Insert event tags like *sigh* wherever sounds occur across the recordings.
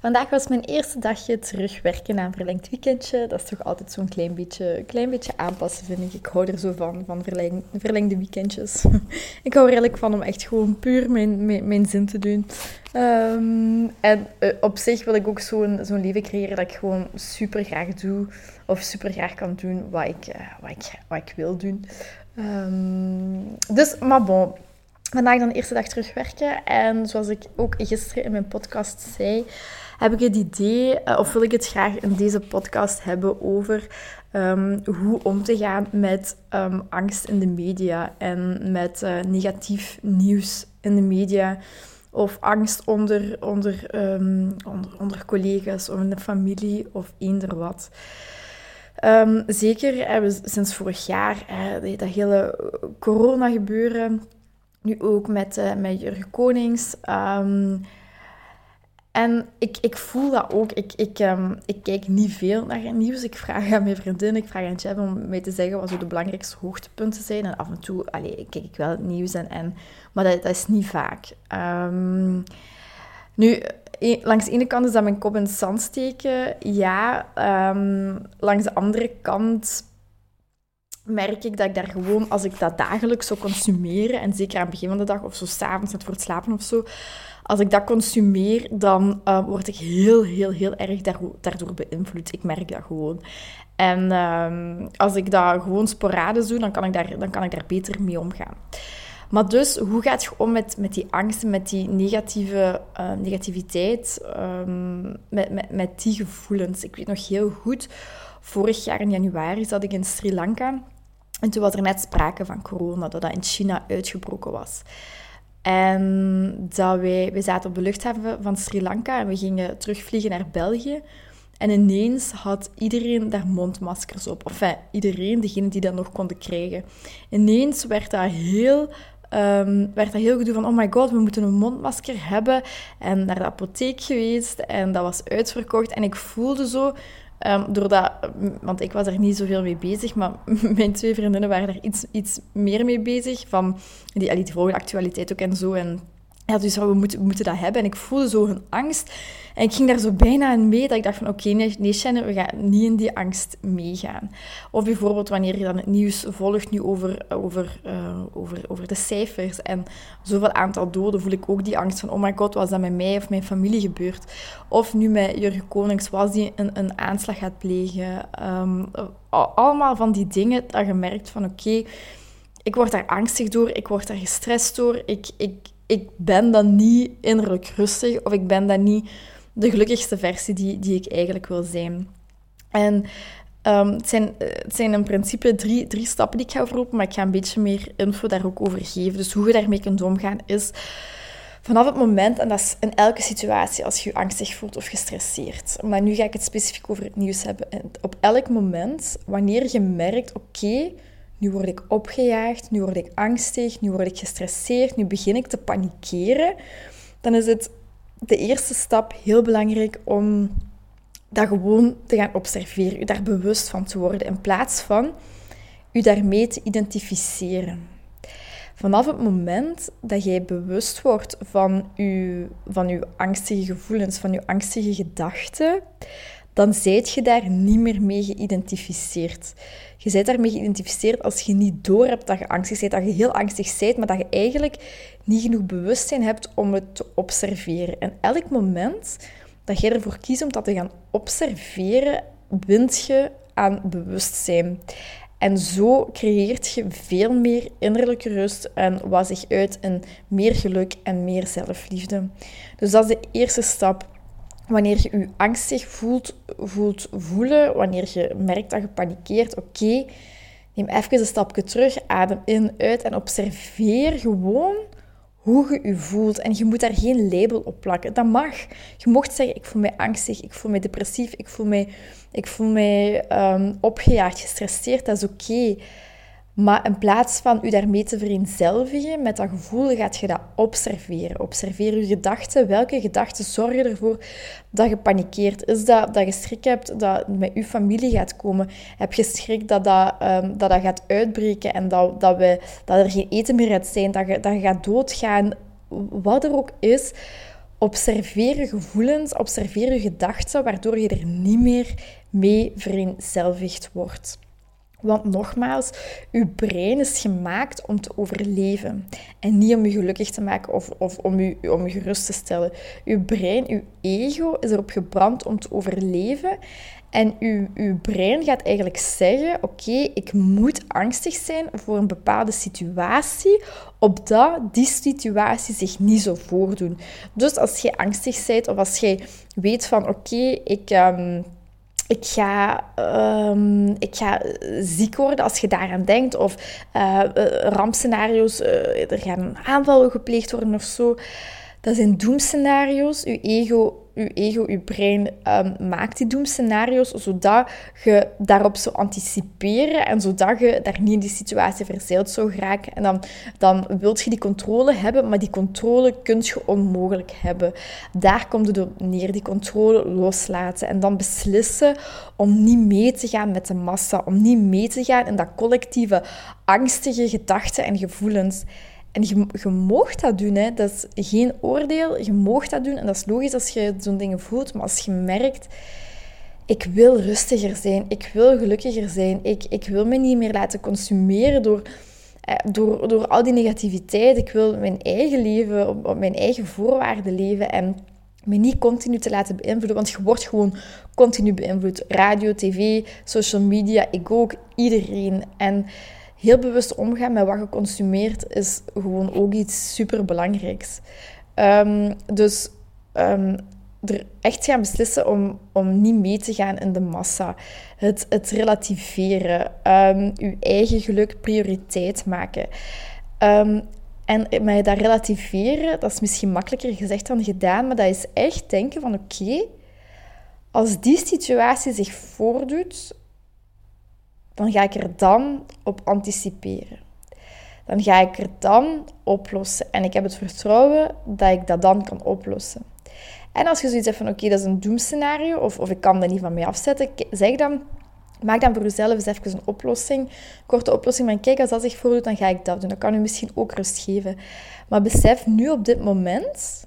Vandaag was mijn eerste dagje terugwerken na een verlengd weekendje. Dat is toch altijd zo'n klein beetje, klein beetje aanpassen, vind ik. Ik hou er zo van, van verleng, verlengde weekendjes. *laughs* ik hou er eigenlijk van om echt gewoon puur mijn, mijn, zin te doen. Ehm, en eh, op zich wil ik ook zo'n zo'n leven creëren dat ik gewoon super graag doe. Of super graag kan doen wat ik, uh, wat ik, wat ik wil doen. Um, dus, maar bon vandaag dan de eerste dag terugwerken. En zoals ik ook gisteren in mijn podcast zei, heb ik het idee, eh, of wil ik het graag in deze podcast hebben over ehm, hoe om te gaan met ehm, angst in de media en met uh, negatief nieuws in de media. Of angst onder, onder, um, onder, onder collega's of in de familie of eender wat. zeker hebben we sinds vorig jaar dat hele corona gebeuren nu ook met, met Jurgen Konings. Ehm, en ik, ik voel dat ook. Ik, ik, um, ik kijk niet veel naar nieuws. Ik vraag aan mijn vriendin, ik vraag aan Jeb om mij te zeggen wat zo de belangrijkste hoogtepunten zijn. En af en toe kijk ik wel het nieuws, en, en, maar dat, dat is niet vaak. Um, nu, e, langs de ene kant is dat mijn kop in het zand steken. Ja, langs de andere kant merk ik dat ik daar gewoon, als ik dat dagelijks zou consumeren, en zeker aan het begin van de dag of zo s'avonds net voor het slapen of zo, als ik dat consumeer, dan uh, word ik heel, heel, heel erg daardoor beïnvloed. Ik merk dat gewoon. En uh, als ik dat gewoon sporadisch doe, dan kan ik daar, dan kan ik daar beter mee omgaan. Maar dus, hoe gaat je om met, met die angsten, met die negatieve uh, negativiteit, um, met, met, met die gevoelens? Ik weet nog heel goed, vorig jaar in januari zat ik in Sri Lanka. En toen was er net sprake van corona, dat dat in China uitgebroken was. En dat wij, wij zaten op de luchthaven van Sri Lanka en we gingen terugvliegen naar België. En ineens had iedereen daar mondmaskers op. Enfin, iedereen, degene die dat nog konden krijgen. Ineens werd dat heel, um, werd dat heel gedoe van... Oh my god, we moeten een mondmasker hebben. En naar de apotheek geweest. En dat was uitverkocht. En ik voelde zo Um, doordat, want ik was er niet zoveel mee bezig, maar *laughs* mijn twee vriendinnen waren er iets, iets meer mee bezig. Van, die, die volgen actualiteit ook en zo. En dus we moeten, moeten dat hebben. En ik voelde zo hun angst. En ik ging daar zo bijna in mee, dat ik dacht van oké, nee, nee Shannon, we gaan niet in die angst meegaan. Of bijvoorbeeld wanneer je dan het nieuws volgt nu over, over, uh, over, over de cijfers en zoveel aantal doden, voel ik ook die angst van oh my god, was dat met mij of mijn familie gebeurd? Of nu met Jurgen Konings, was die een, een aanslag gaat plegen? Um, allemaal van die dingen dat je merkt van oké, ik word daar angstig door, ik word daar gestrest door, ik, ik, ik ben dan niet innerlijk rustig of ik ben dan niet de gelukkigste versie die, die ik eigenlijk wil zijn. En um, het, zijn, het zijn in principe drie, drie stappen die ik ga overlopen, maar ik ga een beetje meer info daar ook over geven. Dus hoe je daarmee kunt omgaan is vanaf het moment, en dat is in elke situatie als je je angstig voelt of gestresseerd. Maar nu ga ik het specifiek over het nieuws hebben. op elk moment, wanneer je merkt, oké, nu word ik opgejaagd, nu word ik angstig, nu word ik gestresseerd, nu begin ik te panikeren, dan is het de eerste stap heel belangrijk om dat gewoon te gaan observeren, je daar bewust van te worden, in plaats van je daarmee te identificeren. Vanaf het moment dat jij bewust wordt van je, van je angstige gevoelens, van je angstige gedachten, dan zijt je daar niet meer mee geïdentificeerd. Je bent daarmee geïdentificeerd als je niet doorhebt dat je angstig bent, dat je heel angstig bent, maar dat je eigenlijk niet genoeg bewustzijn hebt om het te observeren. En elk moment dat jij ervoor kiest om dat te gaan observeren, wint je aan bewustzijn. En zo creëert je veel meer innerlijke rust en wat zich uit in meer geluk en meer zelfliefde. Dus dat is de eerste stap wanneer je je angstig voelt, voelt voelen, wanneer je merkt dat je panikeert, oké, neem even een stapje terug, adem in, uit en observeer gewoon hoe je je voelt. En je moet daar geen label op plakken. Dat mag. Je mocht zeggen, ik voel mij angstig, ik voel mij depressief, ik voel mij, ik voel um, opgejaagd, gestresseerd. Dat is oké. Maar in plaats van u daarmee te vereenzelvigen met dat gevoel, gaat je dat observeren. Observeer je gedachten. Welke gedachten zorgen ervoor dat je panikeert? Is dat dat je schrik hebt dat met je familie gaat komen? Heb je schrik dat dat, um, dat, dat gaat uitbreken en dat, dat, we, dat er geen eten meer gaat zijn? Dat je, dat je gaat doodgaan? Wat er ook is, observeer je gevoelens, observeer je gedachten, waardoor je er niet meer mee vereenzelvigd wordt. Want nogmaals, uw brein is gemaakt om te overleven en niet om je gelukkig te maken of, of om, u, om je gerust te stellen. Uw brein, uw ego is erop gebrand om te overleven. En uw, uw brein gaat eigenlijk zeggen: Oké, ik moet angstig zijn voor een bepaalde situatie, opdat die situatie zich niet zo voordoen. Dus als je angstig bent of als jij weet van: Oké, ik. Um, ik ga, um, ik ga ziek worden als je daaraan denkt. Of uh, rampscenario's, uh, er gaan een aanval gepleegd worden of zo. Dat zijn doemscenario's. Uw ego uw ego, uw brein um, maakt die doemscenario's, zodat je daarop zou anticiperen en zodat je daar niet in die situatie verzeild zou geraken. En dan, dan wilt je die controle hebben, maar die controle kun je onmogelijk hebben. Daar komt het op neer, die controle loslaten en dan beslissen om niet mee te gaan met de massa, om niet mee te gaan in dat collectieve angstige gedachten en gevoelens. En je, je moogt dat doen, hè. dat is geen oordeel. Je moogt dat doen en dat is logisch als je zo'n dingen voelt. Maar als je merkt, ik wil rustiger zijn, ik wil gelukkiger zijn, ik, ik wil me niet meer laten consumeren door, eh, door, door al die negativiteit. Ik wil mijn eigen leven, op, op mijn eigen voorwaarden leven en me niet continu te laten beïnvloeden, want je wordt gewoon continu beïnvloed. Radio, tv, social media, ik ook, iedereen. En heel bewust omgaan met wat je consumeert is gewoon ook iets superbelangrijks. Um, dus um, er echt gaan beslissen om, om niet mee te gaan in de massa. Het, het relativeren. Um, uw eigen geluk prioriteit maken. En dat relativeren, dat is misschien makkelijker gezegd dan gedaan, maar dat is echt denken van oké, als die situatie zich voordoet, dan ga ik er dan op anticiperen. Dan ga ik er dan oplossen. En ik heb het vertrouwen dat ik dat dan kan oplossen. En als je zoiets hebt van, oké, dat is een doemscenario, of, of ik kan dat niet van mij afzetten, zeg dan, maak dan voor jezelf eens even een oplossing, korte oplossing, maar kijk, als dat zich voordoet, dan ga ik dat doen. Dat kan u misschien ook rust geven. Maar besef nu op dit moment,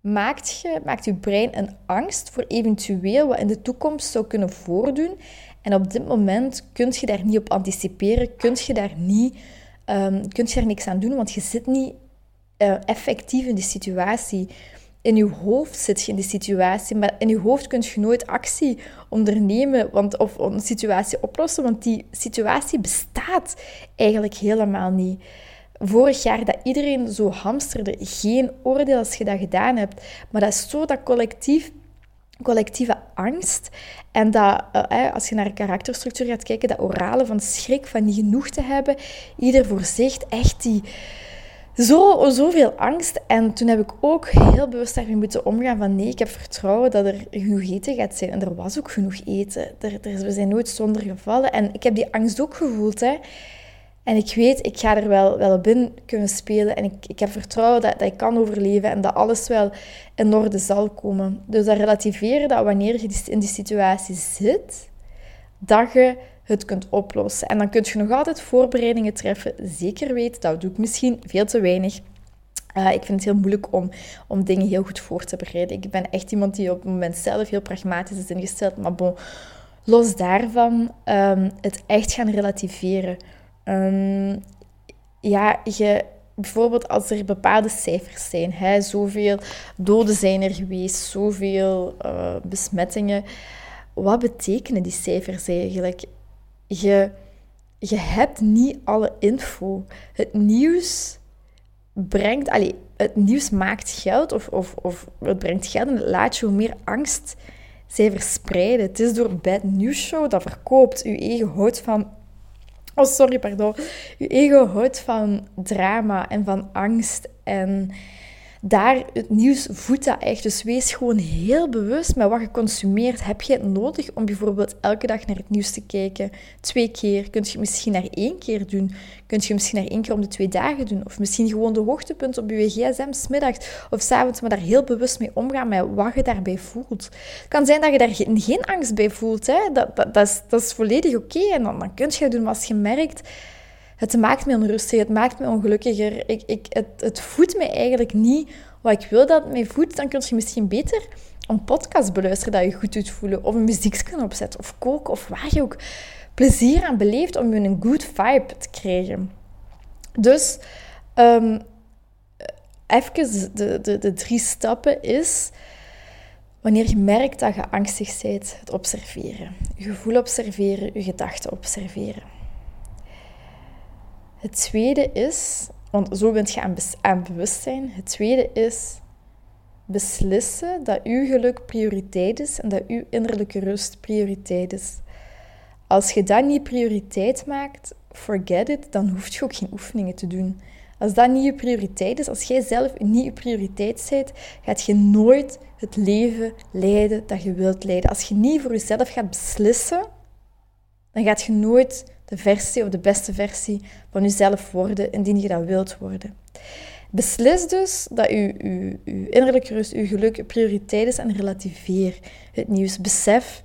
maakt, je, maakt je brein een angst voor eventueel wat in de toekomst zou kunnen voordoen en op dit moment kun je daar niet op anticiperen, kun je daar, niet, um, je daar niks aan doen, want je zit niet uh, effectief in die situatie. In je hoofd zit je in die situatie, maar in je hoofd kun je nooit actie ondernemen want, of een situatie oplossen, want die situatie bestaat eigenlijk helemaal niet. Vorig jaar dat iedereen zo hamsterde, geen oordeel als je dat gedaan hebt, maar dat is zo dat collectief collectieve angst. En dat, uh, als je naar karakterstructuur gaat kijken, dat orale van schrik, van niet genoeg te hebben, ieder voor zich, echt die... Zo, zoveel angst. En toen heb ik ook heel bewust daarmee moeten omgaan van nee, ik heb vertrouwen dat er genoeg eten gaat zijn. En er was ook genoeg eten. Er, er, we zijn nooit zonder gevallen. En ik heb die angst ook gevoeld. Hè. En ik weet, ik ga er wel, wel binnen kunnen spelen. En ik, ik heb vertrouwen dat, dat ik kan overleven en dat alles wel in orde zal komen. Dus dat relativeren dat wanneer je in die situatie zit, dat je het kunt oplossen. En dan kun je nog altijd voorbereidingen treffen. Zeker weten, dat doe ik misschien veel te weinig. Uh, ik vind het heel moeilijk om, om dingen heel goed voor te bereiden. Ik ben echt iemand die op het moment zelf heel pragmatisch is ingesteld. Maar bon, los daarvan, um, het echt gaan relativeren. Um, ja, je, bijvoorbeeld als er bepaalde cijfers zijn, hè, zoveel doden zijn er geweest, zoveel uh, besmettingen. Wat betekenen die cijfers eigenlijk? Je, je hebt niet alle info. Het nieuws brengt, allee, het nieuws maakt geld of, of, of het brengt geld en het laat je hoe meer angst zij verspreiden. Het is door Bad News Show dat verkoopt. Je eigen houdt van Oh, sorry, pardon. Je ego houdt van drama en van angst. En daar, het nieuws voedt dat echt. Dus wees gewoon heel bewust met wat je consumeert. Heb je het nodig om bijvoorbeeld elke dag naar het nieuws te kijken? Twee keer. Kun je het misschien naar één keer doen? Kun je misschien naar één keer om de twee dagen doen? Of misschien gewoon de hoogtepunt op je gsm, smiddags of s avonds, maar daar heel bewust mee omgaan met wat je daarbij voelt. Het kan zijn dat je daar geen, angst bij voelt. Hè? Dat, dat, dat, is, dat is volledig oké. En dan, kun je het doen. Als je merkt het maakt me onrustig, het maakt me ongelukkiger. Ik, ik, het, het voedt me eigenlijk niet wat ik wil dat het mij voedt. Dan kun je misschien beter een podcast beluisteren dat je goed doet voelen. Of een muziekje opzetten. Of koken. Of waar je ook plezier aan beleeft om je een good vibe te krijgen. Dus um, even de, de, de drie stappen is... Wanneer je merkt dat je angstig bent, het observeren. Je gevoel observeren, je gedachten observeren. Het tweede is, want zo bent je aan, aan bewustzijn. Het tweede is beslissen dat uw geluk prioriteit is en dat uw innerlijke rust prioriteit is. Als je dat niet prioriteit maakt, forget it, dan hoef je ook geen oefeningen te doen. Als dat niet je prioriteit is, als jij zelf niet je prioriteit bent, gaat je nooit het leven leiden dat je wilt leiden. Als je niet voor jezelf gaat beslissen, dan gaat je nooit de versie of de beste versie van jezelf worden, indien je dat wilt worden. Beslis dus dat je, je innerlijke rust, je geluk prioriteit is en relativeer het nieuws. Besef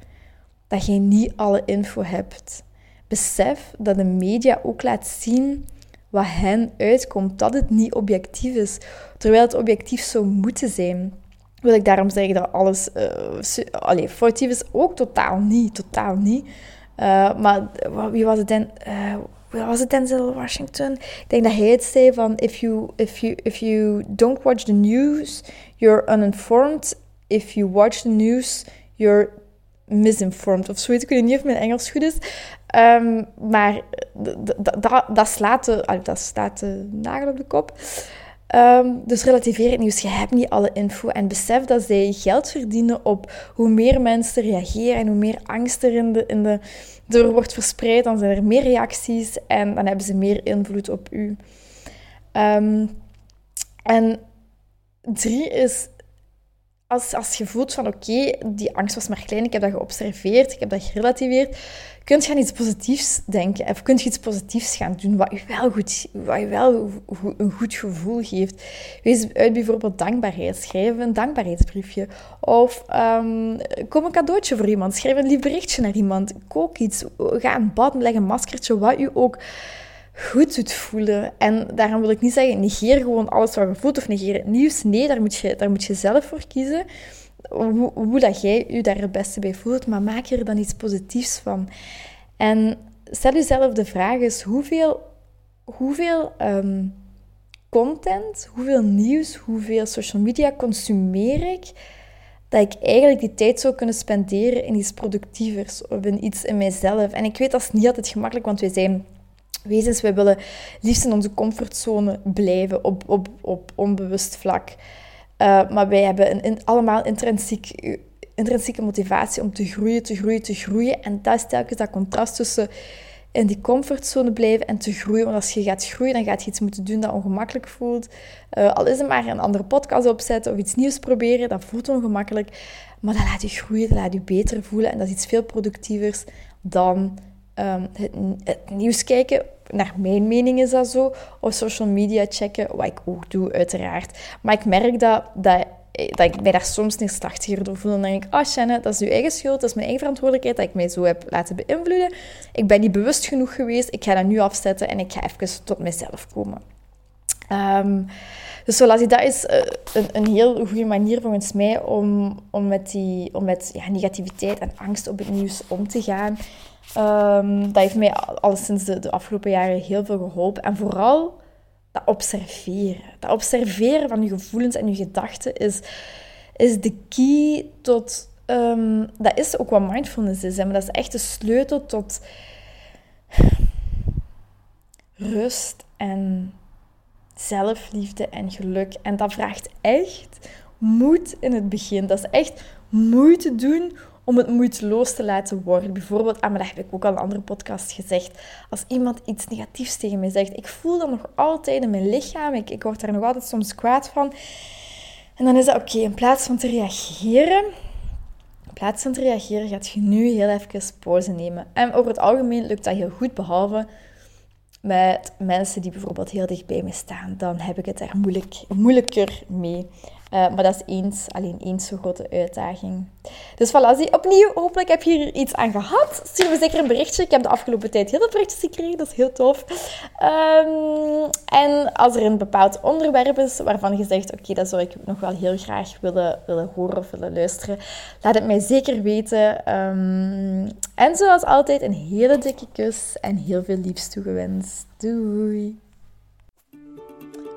dat je niet alle info hebt. Besef dat de media ook laat zien wat hen uitkomt, dat het niet objectief is, terwijl het objectief zou moeten zijn. Wil ik daarom zeggen dat alles uh, allee, foutief is? Ook totaal niet, totaal niet. Uh, maar wie was het dan? Uh, was het Denzel Washington? Ik denk dat hij het zei van if you, if you, if you don't watch the news, you're uninformed. If you watch the news, you're misinformed. Of zoiets. Ik weet niet of mijn Engels goed is. Um, maar dat slaat de, dat slaat de nagel op de kop. Um, dus relativeer het nieuws. Je hebt niet alle info. En besef dat zij geld verdienen op hoe meer mensen reageren en hoe meer angst er in de, in de, door wordt verspreid. Dan zijn er meer reacties en dan hebben ze meer invloed op u. Um, en drie is als, als je voelt van oké, die angst was maar klein, ik heb dat geobserveerd, ik heb dat gerelativeerd, kun je aan iets positiefs denken of kun je iets positiefs gaan doen wat je wel, goed, wat je wel een goed gevoel geeft. Wees uit bijvoorbeeld dankbaarheid, schrijf een dankbaarheidsbriefje of um, kom een cadeautje voor iemand, schrijf een lief berichtje naar iemand, kook iets, ga een bad, leg een maskertje, wat je ook goed doet voelen. En daarom wil ik niet zeggen, negeer gewoon alles wat je voelt of negeer het nieuws. Nee, daar moet je, daar moet je zelf voor kiezen. Hoe, dat jij je daar het beste bij voelt, maar maak er dan iets positiefs van. En stel jezelf de vraag is, hoeveel, hoeveel um, content, hoeveel nieuws, hoeveel social media consumeer ik, dat ik eigenlijk die tijd zou kunnen spenderen in iets productievers of in iets in mijzelf. En ik weet dat is niet altijd gemakkelijk, want wij zijn wezens. Wij willen liefst in onze comfortzone blijven op, op, op onbewust vlak. Uh, maar wij hebben een, allemaal intrinsiek, intrinsieke motivatie om te groeien, te groeien, te groeien. En dat is telkens dat contrast tussen in die comfortzone blijven en te groeien. Want als je gaat groeien, dan gaat je iets moeten doen dat ongemakkelijk voelt. Uh, al is het maar een andere podcast opzetten of iets nieuws proberen, dat voelt ongemakkelijk. Maar dat laat je groeien, dat laat je beter voelen. En dat is iets veel productievers dan het, het, nieuws kijken. Naar mijn mening is dat zo. Of social media checken, wat ik ook doe, uiteraard. Maar ik merk dat, dat, dat ik mij daar soms neerslachtiger door voel. Dan denk ik, ah, oh, dat is uw eigen schuld, dat is mijn eigen verantwoordelijkheid dat ik mij zo heb laten beïnvloeden. Ik ben niet bewust genoeg geweest, ik ga dat nu afzetten en ik ga even tot mezelf komen. Um, dus zoals dat is uh, een, een, heel goede manier volgens mij om, om met, die, om met ja, negativiteit en angst op het nieuws om te gaan. Um, dat heeft mij al sinds de, de, afgelopen jaren heel veel geholpen. En vooral dat observeren. Dat observeren van je gevoelens en je gedachten is, is de key tot... Um, dat is ook wat mindfulness is, maar dat is echt de sleutel tot rust en zelfliefde en geluk. En dat vraagt echt moed in het begin. Dat is echt moeite doen om het moeiteloos te laten worden. Bijvoorbeeld, ah, dat heb ik ook al een andere podcast gezegd. Als iemand iets negatiefs tegen mij zegt, ik voel dat nog altijd in mijn lichaam. Ik, ik word daar nog altijd soms kwaad van. En dan is dat oké, in plaats van te reageren, in plaats van te reageren, gaat je nu heel even pauze nemen. En over het algemeen lukt dat heel goed, behalve met mensen die bijvoorbeeld heel dicht bij me staan. Dan heb ik het er moeilijk, moeilijker mee. Uh, maar dat is eens, alleen eens zo'n grote uitdaging. Dus voilà, opnieuw, hopelijk heb je hier iets aan gehad. Stuur me zeker een berichtje. Ik heb de afgelopen tijd heel veel berichtjes gekregen, dat is heel tof. Um, en als er een bepaald onderwerp is waarvan je zegt, oké, dat zou ik nog wel heel graag willen, willen horen of willen luisteren, laat het mij zeker weten. Um, en zoals altijd, een hele dikke kus en heel veel liefs toegewenst. Doei!